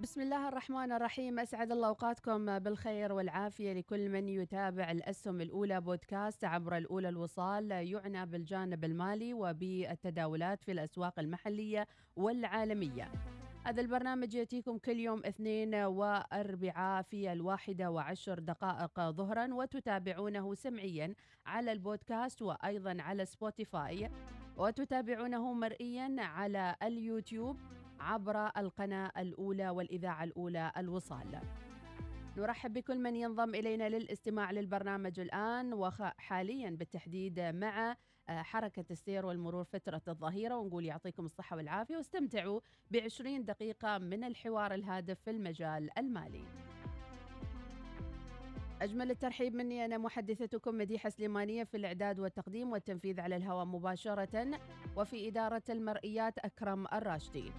بسم الله الرحمن الرحيم أسعد الله أوقاتكم بالخير والعافية لكل من يتابع الأسهم الأولى بودكاست عبر الأولى الوصال يعنى بالجانب المالي وبالتداولات في الأسواق المحلية والعالمية. هذا البرنامج يأتيكم كل يوم اثنين وأربعاء في الواحدة وعشر دقائق ظهرا وتتابعونه سمعيا على البودكاست وأيضا على سبوتيفاي وتتابعونه مرئيا على اليوتيوب عبر القناة الأولى والإذاعة الأولى الوصال. نرحب بكل من ينضم إلينا للاستماع للبرنامج الآن وحاليا بالتحديد مع آه، حركة السير والمرور فترة الظهيرة ونقول يعطيكم الصحة والعافية واستمتعوا بعشرين دقيقة من الحوار الهادف في المجال المالي. أجمل الترحيب مني أنا محدثتكم مديحة سليمانية في الإعداد والتقديم والتنفيذ على الهواء مباشرة وفي إدارة المرئيات أكرم الراشدي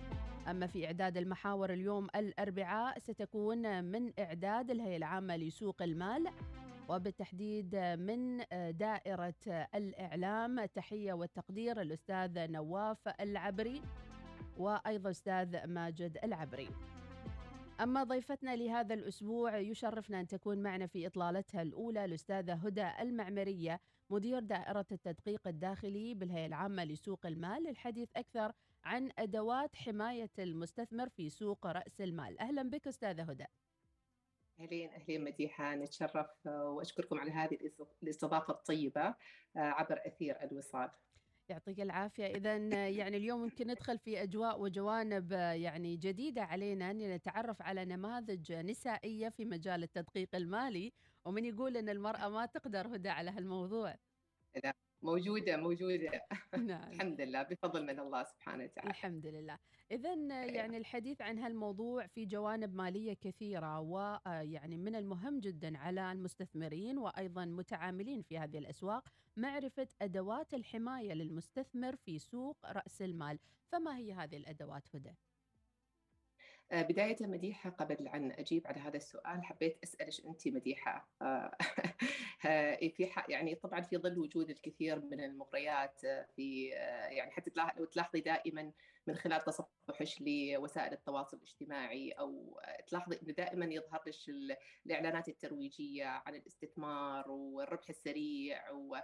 أما في إعداد المحاور اليوم الأربعاء ستكون من إعداد الهيئة العامة لسوق المال وبالتحديد من دائرة الإعلام. تحية والتقدير الأستاذ نواف العبري وأيضا أستاذ ماجد العبري. أما ضيفتنا لهذا الأسبوع يشرفنا أن تكون معنا في إطلالتها الأولى الأستاذة هدى المعمرية مدير دائرة التدقيق الداخلي بالهيئة العامة لسوق المال للحديث أكثر عن أدوات حماية المستثمر في سوق رأس المال. أهلا بك أستاذة هدى. أهلين أهلين مديحة. نتشرف وأشكركم على هذه الاستضافة الطيبة آه، عبر أثير الوصال. يعطيك العافية. إذا يعني اليوم يمكن ندخل في أجواء وجوانب يعني جديدة علينا أن نتعرف على نماذج نسائية في مجال التدقيق المالي ومن يقول أن المرأة ما تقدر هدى على هالموضوع. لا موجودة موجودة نعم. الحمد لله بفضل من الله سبحانه وتعالى الحمد لله إذا أيوة. يعني الحديث عن هالموضوع في جوانب مالية كثيرة ويعني من المهم جدا على المستثمرين وأيضا متعاملين في هذه الأسواق معرفة أدوات الحماية للمستثمر في سوق رأس المال فما هي هذه الأدوات هدى؟ آه، بداية مديحة قبل أن أجيب على هذا السؤال حبيت أسألك أنت مديحة آه، في يعني طبعا في ظل وجود الكثير من المغريات آه، في يعني حتى لو تلاحظي دائما من خلال تصفحش لوسائل التواصل الاجتماعي أو تلاحظي إنه دائما يظهر لك الإعلانات الترويجية عن الاستثمار والربح السريع و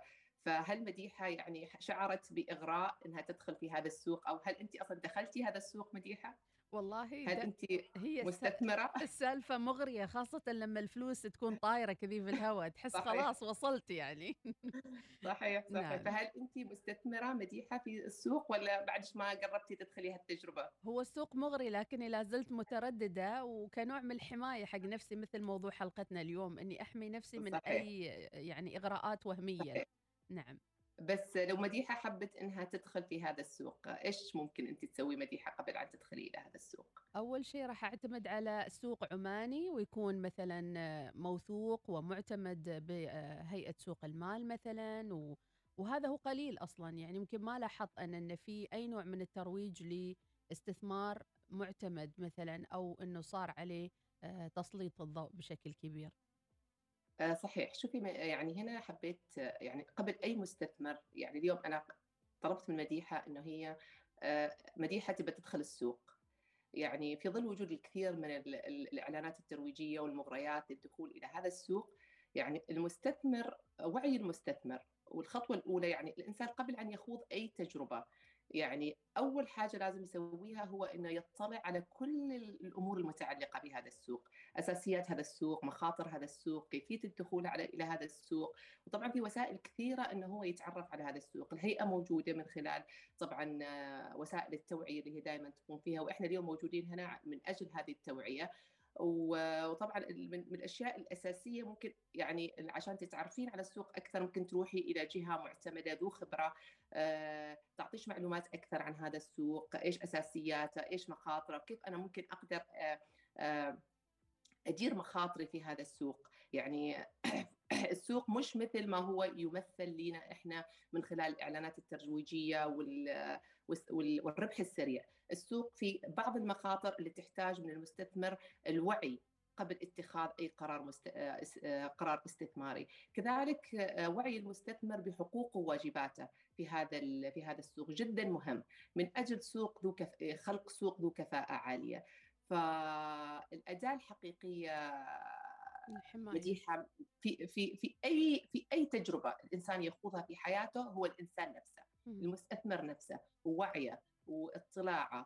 فهل مديحة يعني شعرت بإغراء إنها تدخل في هذا السوق أو هل انت أصلا دخلتي هذا السوق مديحة؟ والله هل انت هي مستثمرة السالفة مغرية خاصة لما الفلوس تكون طايرة كذي في الهواء تحس صحيح. خلاص وصلت يعني صحيح صحيح نعم. فهل انت مستثمرة مديحة في السوق ولا بعد ما قربتي تدخلي هالتجربة هو السوق مغري لكني لا زلت مترددة وكنوع من الحماية حق نفسي مثل موضوع حلقتنا اليوم إني أحمي نفسي من صحيح. أي يعني إغراءات وهمية صحيح. نعم بس لو مديحة حبت إنها تدخل في هذا السوق إيش ممكن أنت تسوي مديحة قبل أن تدخلي إلى هذا السوق؟ أول شيء راح أعتمد على سوق عماني ويكون مثلا موثوق ومعتمد بهيئة سوق المال مثلا وهذا هو قليل أصلا. يعني يمكن ما لاحظت أنا أن في أي نوع من الترويج لاستثمار معتمد مثلا أو إنه صار عليه آه، تسليط الضوء بشكل كبير. صحيح. شوفي يعني هنا حبيت يعني قبل أي مستثمر يعني اليوم أنا طلبت من مديحة إنه هي آه، مديحة تبى تدخل السوق. يعني في ظل وجود الكثير من الإعلانات الترويجية والمغريات للدخول إلى هذا السوق يعني المستثمر وعي المستثمر والخطوة الأولى يعني الإنسان قبل أن يخوض أي تجربة يعني أول حاجة لازم يسويها هو إنه يطلع على كل الأمور المتعلقة بهذا السوق، أساسيات هذا السوق، مخاطر هذا السوق، كيفية الدخول على إلى هذا السوق، وطبعا في وسائل كثيرة إنه هو يتعرف على هذا السوق، الهيئة موجودة من خلال طبعا وسائل التوعية اللي هي دائما تكون فيها وإحنا اليوم موجودين هنا من أجل هذه التوعية. وطبعا من الأشياء الأساسية ممكن يعني عشان تتعرفين على السوق أكثر ممكن تروحي إلى جهة معتمدة ذو خبرة آه، تعطيش معلومات أكثر عن هذا السوق إيش أساسياته إيش مخاطره كيف أنا ممكن أقدر آه، آه، أدير مخاطري في هذا السوق. يعني السوق مش مثل ما هو يمثل لنا إحنا من خلال الإعلانات الترويجية والربح السريع. السوق في بعض المخاطر اللي تحتاج من المستثمر الوعي قبل اتخاذ أي قرار مست... آه، قرار استثماري، كذلك آه، وعي المستثمر بحقوقه وواجباته في هذا ال... في هذا السوق جدا مهم. من أجل سوق ذو كف... خلق سوق ذو كفاءة عالية. فالأداة الحقيقية مديحة في في في أي في أي تجربة الإنسان يخوضها في حياته هو الإنسان نفسه، المستثمر نفسه ووعيه واطلاعه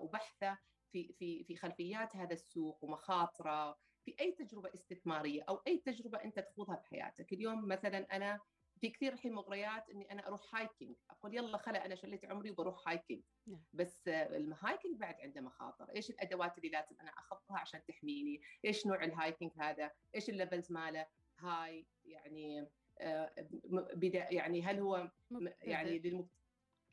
وبحثه في في في خلفيات هذا السوق ومخاطرة في أي تجربة استثمارية أو أي تجربة أنت تخوضها بحياتك، اليوم مثلا أنا في كثير الحين مغريات إني أنا أروح hiking، أقول يلا خلا أنا شليت عمري وبروح hiking. نعم. بس ال hiking بعد عنده مخاطر، إيش الأدوات اللي لازم أنا اخذها عشان تحميني؟ إيش نوع ال hiking هذا؟ إيش ال levels ماله؟ هاي يعني آه، بدا يعني هل هو يعني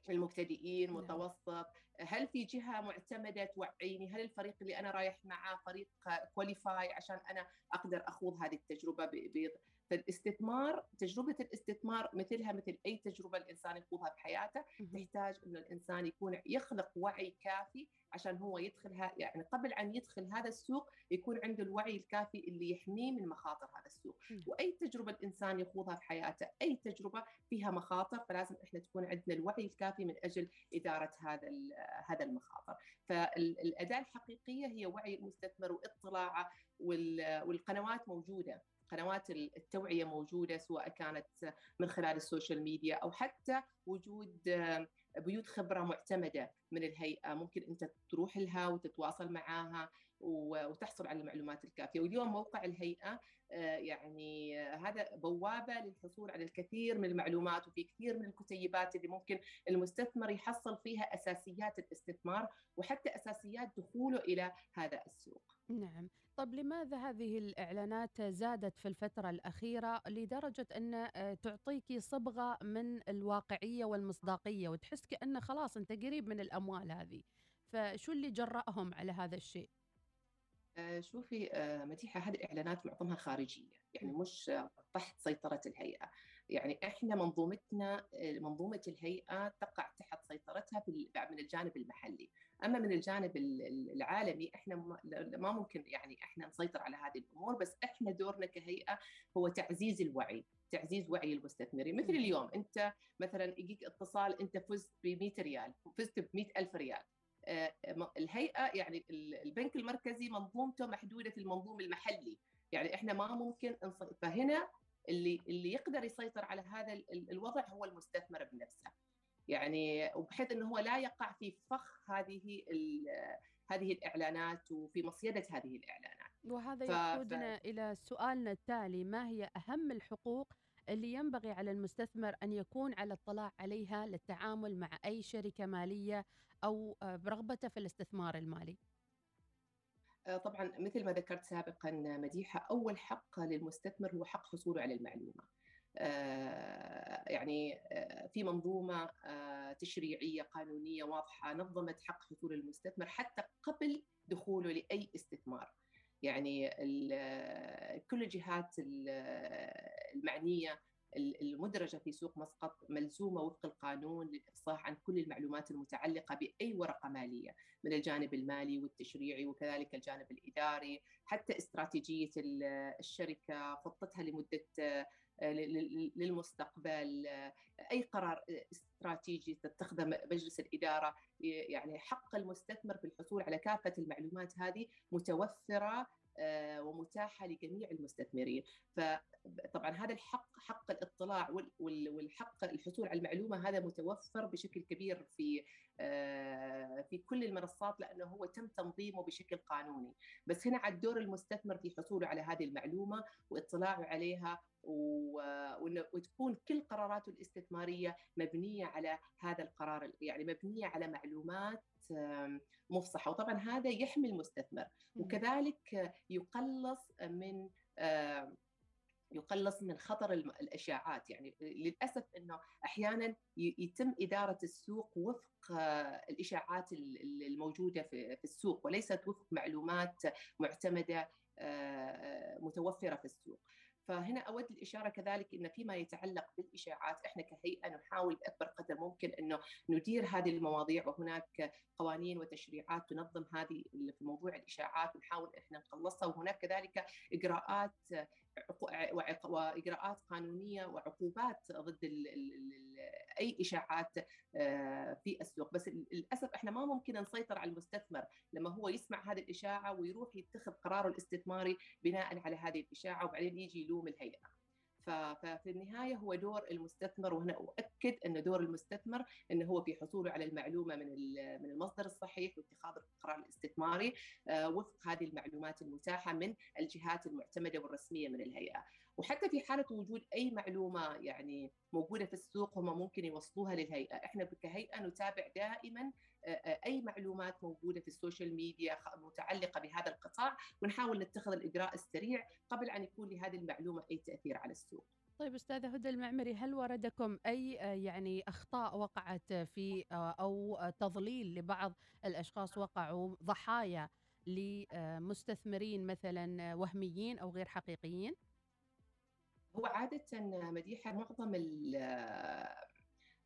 للمبتدئين متوسط هل في جهة معتمدة توعيني هل الفريق اللي أنا رايح معاه فريق qualify عشان أنا أقدر أخوض هذه التجربة فالاستثمار تجربة الاستثمار مثلها مثل أي تجربة الإنسان يخوضها بحياته تحتاج انه الإنسان يكون يخلق وعي كافي عشان هو يدخلها يعني قبل أن يدخل هذا السوق يكون عنده الوعي الكافي اللي يحميه من مخاطر هذا السوق. وأي تجربة الإنسان يخوضها في حياته أي تجربة فيها مخاطر فلازم إحنا تكون عندنا الوعي الكافي من أجل إدارة هذا هذا المخاطر. فالأداة الحقيقية هي وعي المستثمر واطلاعه والقنوات موجودة. قنوات التوعية موجودة سواء كانت من خلال ال social media أو حتى وجود بيوت خبرة معتمدة من الهيئة. ممكن أنت تروح لها وتتواصل معاها. وتحصل على المعلومات الكافية واليوم موقع الهيئة آه، يعني هذا بوابة للحصول على الكثير من المعلومات وفي كثير من الكتيبات اللي ممكن المستثمر يحصل فيها أساسيات الاستثمار وحتى أساسيات دخوله إلى هذا السوق. نعم، طب لماذا هذه الإعلانات زادت في الفترة الأخيرة لدرجة أن آه، تعطيكي صبغة من الواقعية والمصداقية وتحس كانه خلاص أنت قريب من الأموال هذه، فشو اللي جرأهم على هذا الشيء؟ آه، شوفي آه، مديحة هذه الإعلانات معظمها خارجية. يعني مش تحت سيطرة الهيئة. يعني إحنا منظومتنا آه، منظومة الهيئة تقع تحت سيطرتها من الجانب المحلي. أما من الجانب العالمي إحنا ما ممكن يعني إحنا نسيطر على هذه الأمور. بس إحنا دورنا كهيئة هو تعزيز الوعي تعزيز وعي المستثمرين. مثل اليوم أنت مثلا يجيك اتصال أنت فزت ب 100 ريال فزت ب 100 ألف ريال. آه، الهيئة يعني البنك المركزي منظومته محدودة في المنظوم المحلي. يعني إحنا ما ممكن فهنا اللي اللي يقدر يسيطر على هذا الوضع هو المستثمر بنفسه. يعني وبحيث إنه هو لا يقع في فخ هذه هذه الإعلانات وفي مصيدة هذه الإعلانات. وهذا يقودنا ف... إلى سؤالنا التالي ما هي أهم الحقوق اللي ينبغي على المستثمر أن يكون على اطلاع عليها للتعامل مع أي شركة مالية أو آه، برغبته في الاستثمار المالي؟ آه، طبعا مثل ما ذكرت سابقا مديحه أول حق للمستثمر هو حق حصوله على المعلومة. آه، يعني في منظومة تشريعية قانونية واضحة نظمت حق حصول المستثمر حتى قبل دخوله لأي استثمار. يعني كل الجهات المعنية المدرجة في سوق مسقط ملزومة وفق القانون للإفصاح عن كل المعلومات المتعلقة بأي ورقة مالية من الجانب المالي والتشريعي وكذلك الجانب الإداري حتى استراتيجية الشركة خطتها لمدة للمستقبل أي قرار استراتيجي تتخذه مجلس الإدارة يعني حق المستثمر في الحصول على كافة المعلومات هذه متوفرة ومتاحة لجميع المستثمرين. فطبعا هذا الحق حق الاطلاع والحق الحصول على المعلومة هذا متوفر بشكل كبير في في كل المنصات لأنه هو تم تنظيمه بشكل قانوني. بس هنا على دور المستثمر في حصوله على هذه المعلومة واطلاعه عليها وتكون كل قراراته الاستثمارية مبنية على هذا القرار يعني مبنية على معلومات مفصحة. وطبعا هذا يحمي المستثمر. وكذلك يقلص من يقلص من خطر الأشاعات. يعني للأسف إنه أحيانا يتم إدارة السوق وفق الإشاعات الموجودة في السوق وليست وفق معلومات معتمدة متوفرة في السوق. فهنا أود الإشارة كذلك إن فيما يتعلق بالإشاعات إحنا كهيئة نحاول بأكبر قدر ممكن إنه ندير هذه المواضيع وهناك قوانين وتشريعات تنظم هذه في موضوع الإشاعات ونحاول إحنا نخلصها وهناك كذلك إجراءات وإجراءات قانونية وعقوبات ضد ال ال أي إشاعات آه، في السوق. بس للأسف إحنا ما ممكن نسيطر على المستثمر لما هو يسمع هذه الإشاعة ويروح يتخذ قراره الاستثماري بناء على هذه الإشاعة وبعدين يجي يلوم الهيئة. ففي النهاية هو دور المستثمر وهنا أؤكد أن دور المستثمر أنه هو في حصوله على المعلومة من من المصدر الصحيح واتخاذ القرار الاستثماري آه، وفق هذه المعلومات المتاحة من الجهات المعتمدة والرسمية من الهيئة. وحتى في حالة وجود أي معلومة يعني موجودة في السوق هم ممكن يوصلوها للهيئة. إحنا كهيئة نتابع دائما أي معلومات موجودة في ال social media متعلقة بهذا القطاع ونحاول نتخذ الإجراء السريع قبل أن يكون لهذه المعلومة أي تأثير على السوق. طيب أستاذة هدى المعمري هل وردكم أي يعني أخطاء وقعت في أو تضليل لبعض الأشخاص وقعوا ضحايا لمستثمرين مثلا وهميين أو غير حقيقيين؟ هو عادة مديحة معظم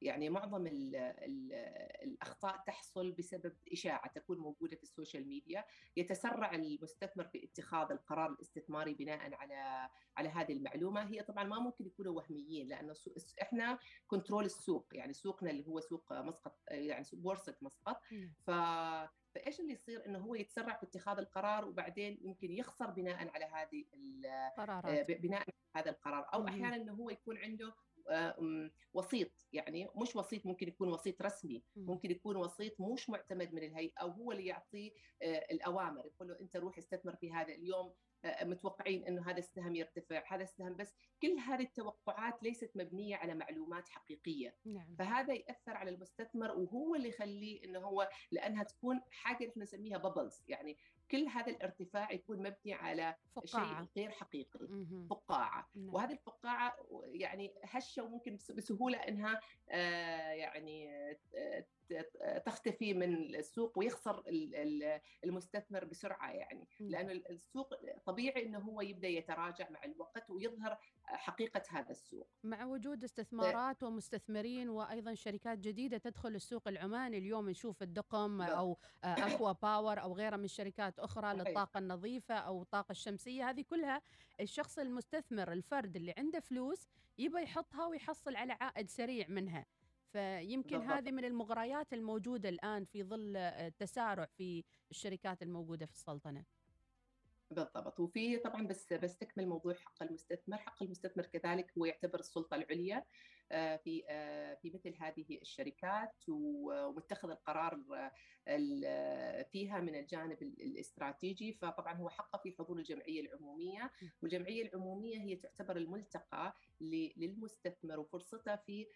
يعني معظم ال ال الأخطاء تحصل بسبب إشاعة تكون موجودة في السوشيال ميديا. يتسرع المستثمر في اتخاذ القرار الاستثماري بناء على على هذه المعلومة. هي طبعا ما ممكن يكونوا وهميين لأنه إحنا كنترول السوق يعني سوقنا اللي هو سوق مسقط يعني بورصة مسقط. ف فإيش اللي يصير؟ إنه هو يتسرع في اتخاذ القرار وبعدين يمكن يخسر بناء على هذه القرارات بناء على هذا القرار. أو أحيانا إنه هو يكون عنده وسيط يعني مش وسيط ممكن يكون وسيط رسمي ممكن يكون وسيط مش معتمد من الهيئة أو هو اللي يعطيه الأوامر يقول له أنت روح استثمر في هذا اليوم متوقعين إنه هذا السهم يرتفع هذا السهم بس. كل هذه التوقعات ليست مبنية على معلومات حقيقية. نعم. فهذا يأثر على المستثمر وهو اللي يخليه إنه هو لأنها تكون حاجة نحن نسميها ببلز يعني كل هذا الارتفاع يكون مبني على فقاعة. شيء غير حقيقي مم. فقاعة نعم. وهذه الفقاعة يعني هشة وممكن بسهولة إنها آه يعني آه تختفي من السوق ويخسر المستثمر بسرعة يعني لأنه السوق طبيعي إنه هو يبدأ يتراجع مع الوقت ويظهر حقيقة هذا السوق. مع وجود استثمارات ومستثمرين وأيضا شركات جديدة تدخل السوق العماني اليوم نشوف الدقم أو اكوا باور أو غيرها من شركات أخرى للطاقة النظيفة أو الطاقة الشمسية هذه كلها الشخص المستثمر الفرد اللي عنده فلوس يبى يحطها ويحصل على عائد سريع منها. فيمكن بالضبط. هذه من المغريات الموجودة الآن في ظل التسارع في الشركات الموجودة في السلطنة. بالضبط. وفي طبعا بس بستكمل موضوع حق المستثمر. حق المستثمر كذلك هو يعتبر السلطة العليا آه، في آه، في مثل هذه الشركات ومتخذ القرار آه، فيها من الجانب الاستراتيجي. فطبعا هو حقه في حضور الجمعية العمومية. والجمعية العمومية هي تعتبر الملتقى للمستثمر وفرصته في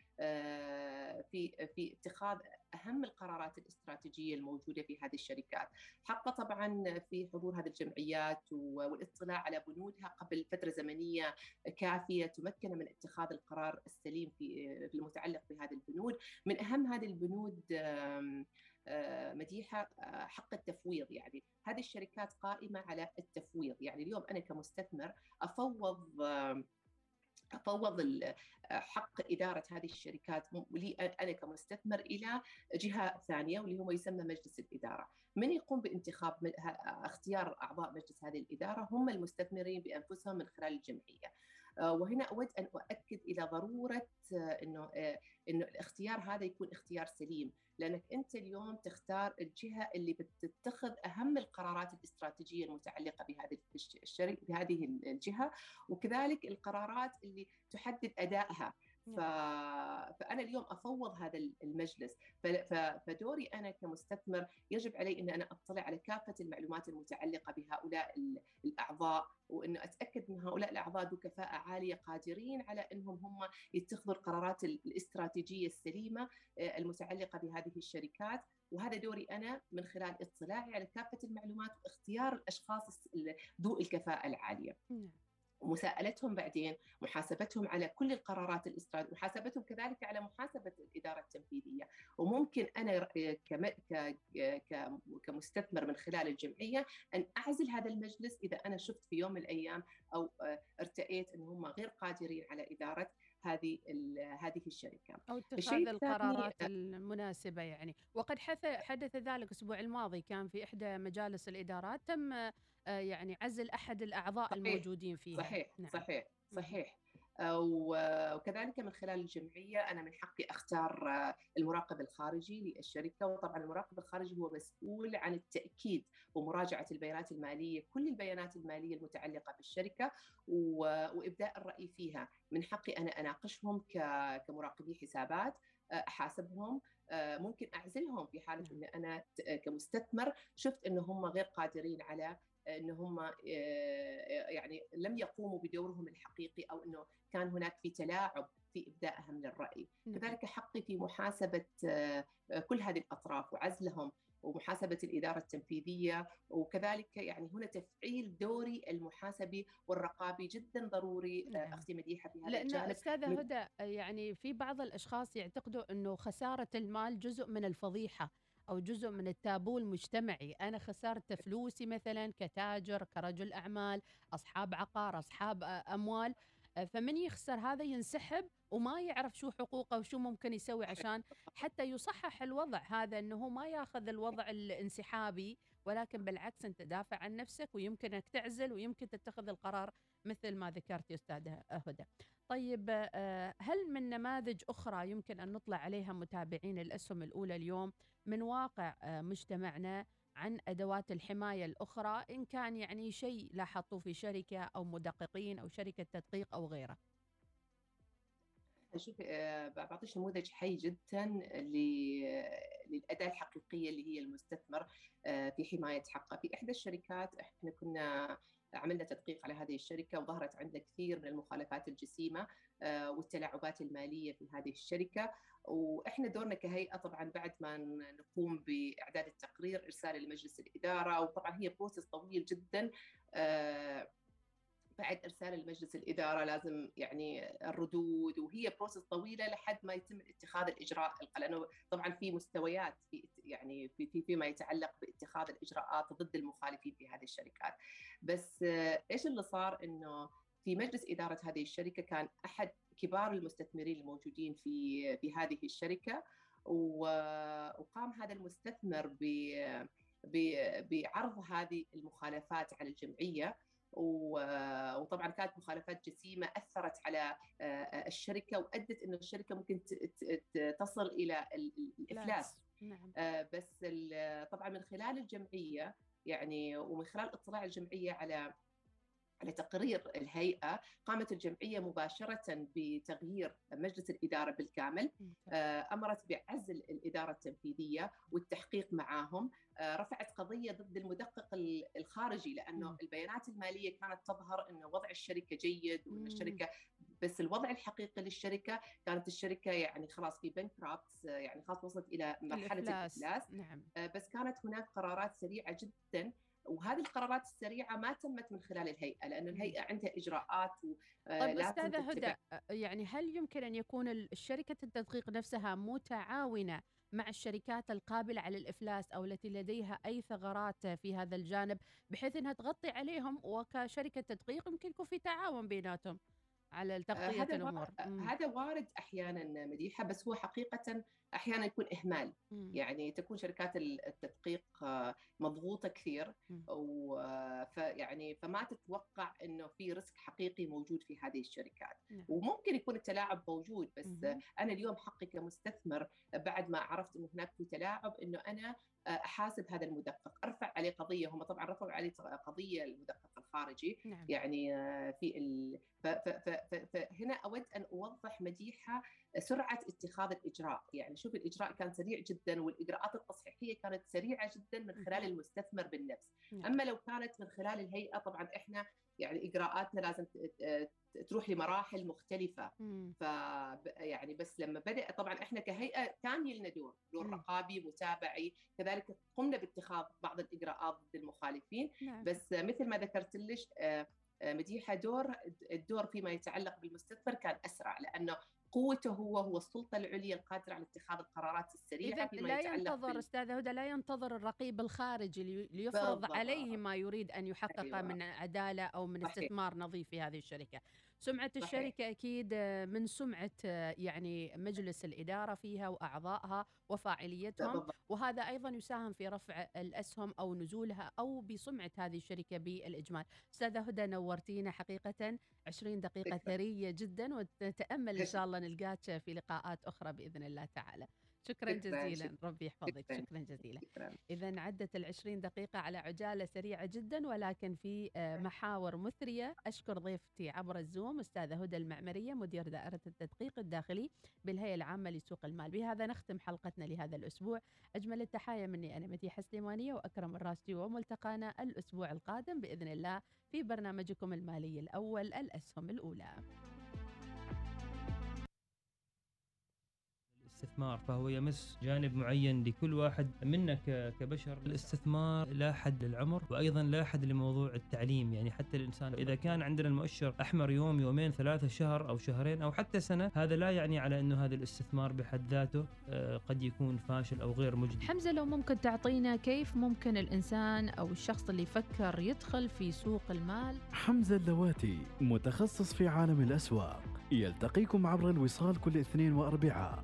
في في اتخاذ أهم القرارات الاستراتيجية الموجودة في هذه الشركات. حقه طبعا في حضور هذه الجمعيات والاطلاع على بنودها قبل فترة زمنية كافية تمكنه من اتخاذ القرار السليم في المتعلق بهذه البنود. من أهم هذه البنود مديحة حق التفويض يعني. هذه الشركات قائمة على التفويض. يعني اليوم أنا كمستثمر أفوض أفوض حق إدارة هذه الشركات لي أنا كمستثمر إلى جهة ثانية واللي هو يسمى مجلس الإدارة. من يقوم بانتخاب اختيار أعضاء مجلس هذه الإدارة هم المستثمرين بأنفسهم من خلال الجمعية. وهنا أود أن أؤكد إلى ضرورة إنه إنه الاختيار هذا يكون اختيار سليم لأنك أنت اليوم تختار الجهة اللي بتتخذ أهم القرارات الاستراتيجية المتعلقة بهذه بهذه الجهة وكذلك القرارات اللي تحدد أدائها. ف... نعم. فأنا اليوم أفوض هذا المجلس ف... فدوري أنا كمستثمر يجب علي إن أنا أطلع على كافة المعلومات المتعلقة بهؤلاء الأعضاء وانه أتأكد إن هؤلاء الأعضاء ذو كفاءه عالية قادرين على إنهم هم يتخذوا القرارات الاستراتيجية السليمة آه، المتعلقة بهذه الشركات وهذا دوري أنا من خلال اطلاعي على كافة المعلومات واختيار الأشخاص ذو الكفاءة العالية. نعم. ومساءلتهم بعدين محاسبتهم على كل القرارات الاستراتيجيه محاسبتهم كذلك على محاسبة الإدارة التنفيذيه وممكن أنا كمستثمر من خلال الجمعية أن أعزل هذا المجلس إذا أنا شفت في يوم من الأيام أو ارتئيت أن هم غير قادرين على إدارة هذه هذه الشركة. أو اتخاذ القرارات المناسبة يعني. وقد حدث ذلك الأسبوع الماضي كان في إحدى مجالس الإدارات تم آه، يعني عزل أحد الأعضاء صحيح الموجودين فيها صحيح نعم. صحيح صحيح وكذلك من خلال الجمعية أنا من حقي أختار آه، المراقب الخارجي للشركة وطبعا المراقب الخارجي هو مسؤول عن التأكيد ومراجعة البيانات المالية كل البيانات المالية المتعلقة بالشركة وإبداء الرأي فيها من حقي أنا أناقشهم كمراقبي حسابات آه، أحاسبهم ممكن أعزلهم في حالة نعم. إن أنا كمستثمر شفت إن هم غير قادرين على إن هم آه، يعني لم يقوموا بدورهم الحقيقي أو إنه كان هناك في تلاعب في ابدائهم للرأي، نعم. كذلك حقي في محاسبة آه، كل هذه الأطراف وعزلهم ومحاسبة الإدارة التنفيذية وكذلك يعني هنا تفعيل دوري المحاسبي والرقابي جدا ضروري آه، نعم. أختي مديحة في هذا لأن الجانب أستاذة هدى يعني في بعض الأشخاص يعتقدوا إنه خسارة المال جزء من الفضيحة أو جزء من التابو المجتمعي. أنا خسرت فلوسي مثلا كتاجر كرجل أعمال أصحاب عقار أصحاب أموال. فمن يخسر هذا ينسحب وما يعرف شو حقوقه وشو ممكن يسوي عشان حتى يصحح الوضع هذا إنه ما ياخذ الوضع الانسحابي. ولكن بالعكس أنت دافع عن نفسك ويمكنك تعزل ويمكن تتخذ القرار مثل ما ذكرت يا أستاذة هدى. طيب هل من نماذج أخرى يمكن أن نطلع عليها متابعين الأسهم الأولى اليوم؟ من واقع آه، مجتمعنا عن أدوات الحماية الأخرى إن كان يعني شيء لاحظتوه في شركة أو مدققين أو شركة تدقيق أو غيره. شوف آه، بعطيك نموذج حي جدا للأداة الحقيقية اللي هي المستثمر آه، في حماية حقه، في إحدى الشركات إحنا كنا عملنا تدقيق على هذه الشركة وظهرت عندنا كثير من المخالفات الجسيمة والتلاعبات المالية في هذه الشركة. وإحنا دورنا كهيئة طبعا بعد ما نقوم بإعداد التقرير ارساله لمجلس الإدارة. وطبعا هي process طويل جدا آه، بعد إرسال لمجلس الإدارة لازم يعني الردود وهي process طويلة لحد ما يتم اتخاذ الاجراء لأنه طبعا في مستويات في يعني في فيما يتعلق باتخاذ الإجراءات ضد المخالفين في هذه الشركات. بس آه، إيش اللي صار؟ إنه في مجلس إدارة هذه الشركة كان أحد كبار المستثمرين الموجودين في في هذه الشركة وقام هذا المستثمر بعرض هذه المخالفات على الجمعية. وطبعا كانت مخالفات جسيمة أثرت على الشركة وأدت انه الشركة ممكن تصل إلى الإفلاس نعم. آه، بس طبعا من خلال الجمعية يعني ومن خلال اطلاع الجمعية على على تقرير الهيئة قامت الجمعية مباشرة بتغيير مجلس الإدارة بالكامل. آه، أمرت بعزل الإدارة التنفيذية والتحقيق معهم آه، رفعت قضية ضد المدقق الخارجي لأنه البيانات المالية كانت تظهر أن وضع الشركة جيد وأن الشركة بس الوضع الحقيقي للشركة كانت الشركة يعني خلاص في بنكرابت يعني خلاص وصلت إلى مرحلة الإفلاس. نعم. آه، بس كانت هناك قرارات سريعة جدا وهذه القرارات السريعة ما تمت من خلال الهيئة لأن الهيئة عندها إجراءات آه، طيب أستاذة هدى يعني هل يمكن أن يكون الشركة التدقيق نفسها متعاونة مع الشركات القابلة على الإفلاس أو التي لديها أي ثغرات في هذا الجانب بحيث إنها تغطي عليهم وكشركة تدقيق يمكن يكون في تعاون بيناتهم؟ على آه، تغطية الأمور آه،. هذا وارد أحيانا مديحة بس هو حقيقه أحيانا يكون إهمال. يعني تكون شركات التدقيق آه، مضغوطة كثير مم. ويعني فما تتوقع إنه في risk حقيقي موجود في هذه الشركات نعم. وممكن يكون التلاعب موجود بس. أنا اليوم حقي كمستثمر بعد ما عرفت إنه هناك في تلاعب إنه أنا أحاسب هذا المدقق أرفع عليه قضية هم طبعا رفعوا عليه قضية المدقق الخارجي نعم يعني آه، في ال... ف... ف... ف... ف... فهنا أود أن أوضح مديحه سرعة اتخاذ الإجراء، يعني شوف الإجراء كان سريع جدا والإجراءات التصحيحية كانت سريعة جدا من خلال مهم. المستثمر بالنفس، نعم. أما لو كانت من خلال الهيئة طبعا إحنا يعني إجراءاتنا لازم تروح لمراحل مختلفة. ف يعني بس لما بدأ طبعا إحنا كهيئة كان لنا دور دور. رقابي متابعي كذلك قمنا باتخاذ بعض الإجراءات ضد المخالفين نعم بس مثل ما ذكرت لك آه، آه، مديحة دور الدور فيما يتعلق بالمستثمر كان أسرع لأنه قوته هو هو السلطة العليا القادرة على اتخاذ القرارات السريعة إذا لا ينتظر أستاذة هدى لا ينتظر الرقيب الخارجي لي- ليفرض بالضبط. عليه ما يريد أن يحققه أيوة. من عدالة أو من صحيح. استثمار نظيف في هذه الشركة. سمعة صحيح. الشركة أكيد آه، من سمعة آه، يعني مجلس الإدارة فيها وأعضائها وفاعليتهم. وهذا أيضا يساهم في رفع الأسهم أو نزولها أو بسمعة هذه الشركة بالإجمال. أستاذة هدى نورتينا حقيقة 20 دقيقة شكراً. ثرية جدا ونتامل إن شاء الله نلقاك في لقاءات أخرى بإذن الله تعالى. شكرا جزيلا ربي يحفظك. شكراً. جزيلا. إذا عدت العشرين دقيقة على عجالة سريعة جدا ولكن في آه، محاور مثرية. أشكر ضيفتي عبر الزوم أستاذة هدى المعمرية مدير دائرة التدقيق الداخلي بالهيئة العامة لسوق المال. بهذا نختم حلقتنا لهذا الأسبوع. أجمل التحايا مني أنا مديحة سليمانية وأكرم الراشدي وملتقانا الأسبوع القادم بإذن الله في برنامجكم المالي الأول الأسهم الأولى. الاستثمار فهو يمس جانب معين لكل واحد منا كبشر. الاستثمار لا حد للعمر وأيضا لا حد لموضوع التعليم. يعني حتى الإنسان إذا كان عندنا المؤشر أحمر يوم يومين ثلاثة شهر أو شهرين أو حتى سنة هذا لا يعني على إنه هذا الاستثمار بحد ذاته آه، قد يكون فاشل أو غير مجدي. حمزة لو ممكن تعطينا كيف ممكن الإنسان أو الشخص اللي يفكر يدخل في سوق المال؟ حمزة اللواتي متخصص في عالم الأسواق يلتقيكم عبر الوصال كل اثنين وأربعاء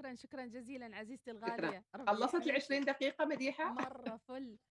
شكرا شكرا جزيلا عزيزتي الغالية. ربي خلصت ال يحميك. 20 دقيقة مديحة؟ مرة فل.